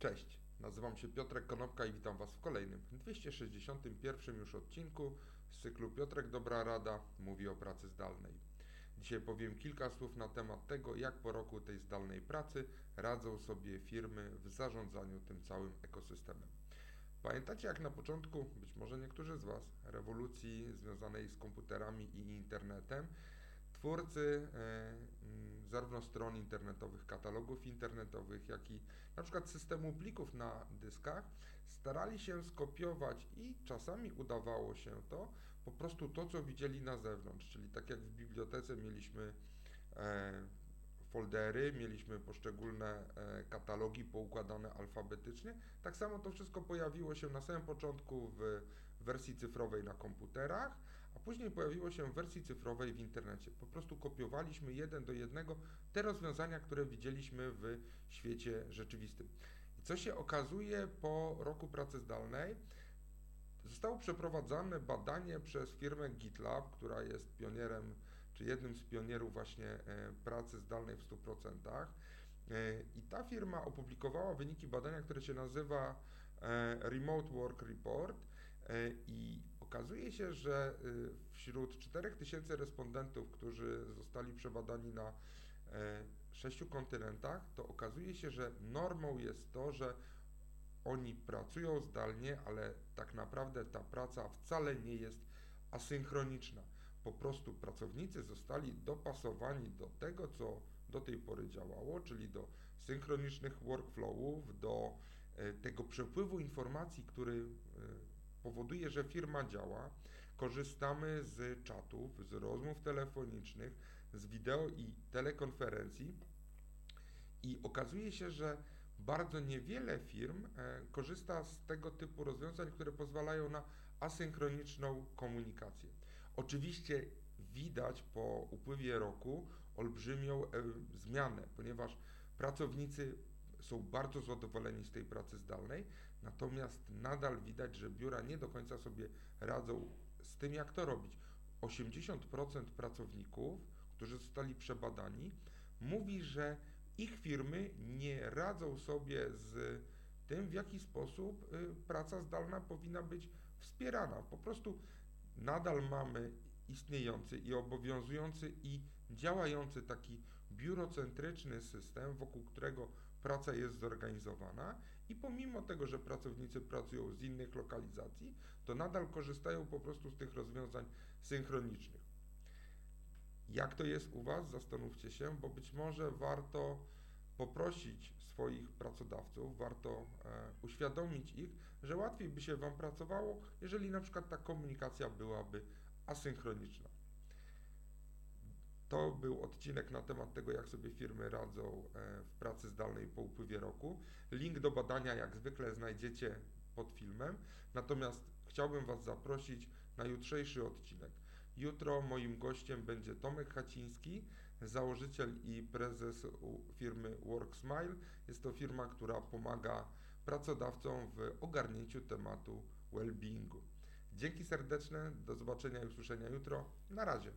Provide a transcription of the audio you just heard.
Cześć, nazywam się Piotrek Konopka i witam Was w kolejnym, 261 już odcinku z cyklu Piotrek Dobra Rada mówi o pracy zdalnej. Dzisiaj powiem kilka słów na temat tego, jak po roku tej zdalnej pracy radzą sobie firmy w zarządzaniu tym całym ekosystemem. Pamiętacie, jak na początku, być może niektórzy z Was, rewolucji związanej z komputerami i internetem, twórcy e, mm, zarówno stron internetowych, katalogów internetowych, jak i na przykład systemu plików na dyskach starali się skopiować i czasami udawało się to, po prostu to, co widzieli na zewnątrz, czyli tak jak w bibliotece mieliśmy e, foldery, mieliśmy poszczególne e, katalogi poukładane alfabetycznie. Tak samo to wszystko pojawiło się na samym początku w wersji cyfrowej na komputerach, a później pojawiło się w wersji cyfrowej w internecie. Po prostu kopiowaliśmy jeden do jednego te rozwiązania, które widzieliśmy w świecie rzeczywistym. I co się okazuje po roku pracy zdalnej? Zostało przeprowadzone badanie przez firmę GitLab, która jest pionierem, czy jednym z pionierów właśnie e, pracy zdalnej w 100%. E, I ta firma opublikowała wyniki badania, które się nazywa e, Remote Work Report. I okazuje się, że wśród 4000 respondentów, którzy zostali przebadani na sześciu kontynentach, to okazuje się, że normą jest to, że oni pracują zdalnie, ale tak naprawdę ta praca wcale nie jest asynchroniczna. Po prostu pracownicy zostali dopasowani do tego, co do tej pory działało, czyli do synchronicznych workflowów, do e, tego przepływu informacji, który e, powoduje, że firma działa. Korzystamy z czatów, z rozmów telefonicznych, z wideo i telekonferencji i okazuje się, że bardzo niewiele firm e, korzysta z tego typu rozwiązań, które pozwalają na asynchroniczną komunikację. Oczywiście widać po upływie roku olbrzymią e, zmianę, ponieważ pracownicy są bardzo zadowoleni z tej pracy zdalnej, natomiast nadal widać, że biura nie do końca sobie radzą z tym, jak to robić. 80% pracowników, którzy zostali przebadani, mówi, że ich firmy nie radzą sobie z tym, w jaki sposób y, praca zdalna powinna być wspierana. Po prostu nadal mamy istniejący i obowiązujący i działający taki biurocentryczny system, wokół którego praca jest zorganizowana i pomimo tego, że pracownicy pracują z innych lokalizacji, to nadal korzystają po prostu z tych rozwiązań synchronicznych. Jak to jest u Was? Zastanówcie się, bo być może warto poprosić swoich pracodawców, warto e, uświadomić ich, że łatwiej by się Wam pracowało, jeżeli na przykład ta komunikacja byłaby asynchroniczna. To był odcinek na temat tego, jak sobie firmy radzą e, w pracy zdalnej po upływie roku. Link do badania, jak zwykle, znajdziecie pod filmem. Natomiast chciałbym Was zaprosić na jutrzejszy odcinek. Jutro moim gościem będzie Tomek Haciński, założyciel i prezes firmy WorkSmile. Jest to firma, która pomaga pracodawcom w ogarnięciu tematu well-beingu. Dzięki serdeczne, do zobaczenia i usłyszenia jutro. Na razie.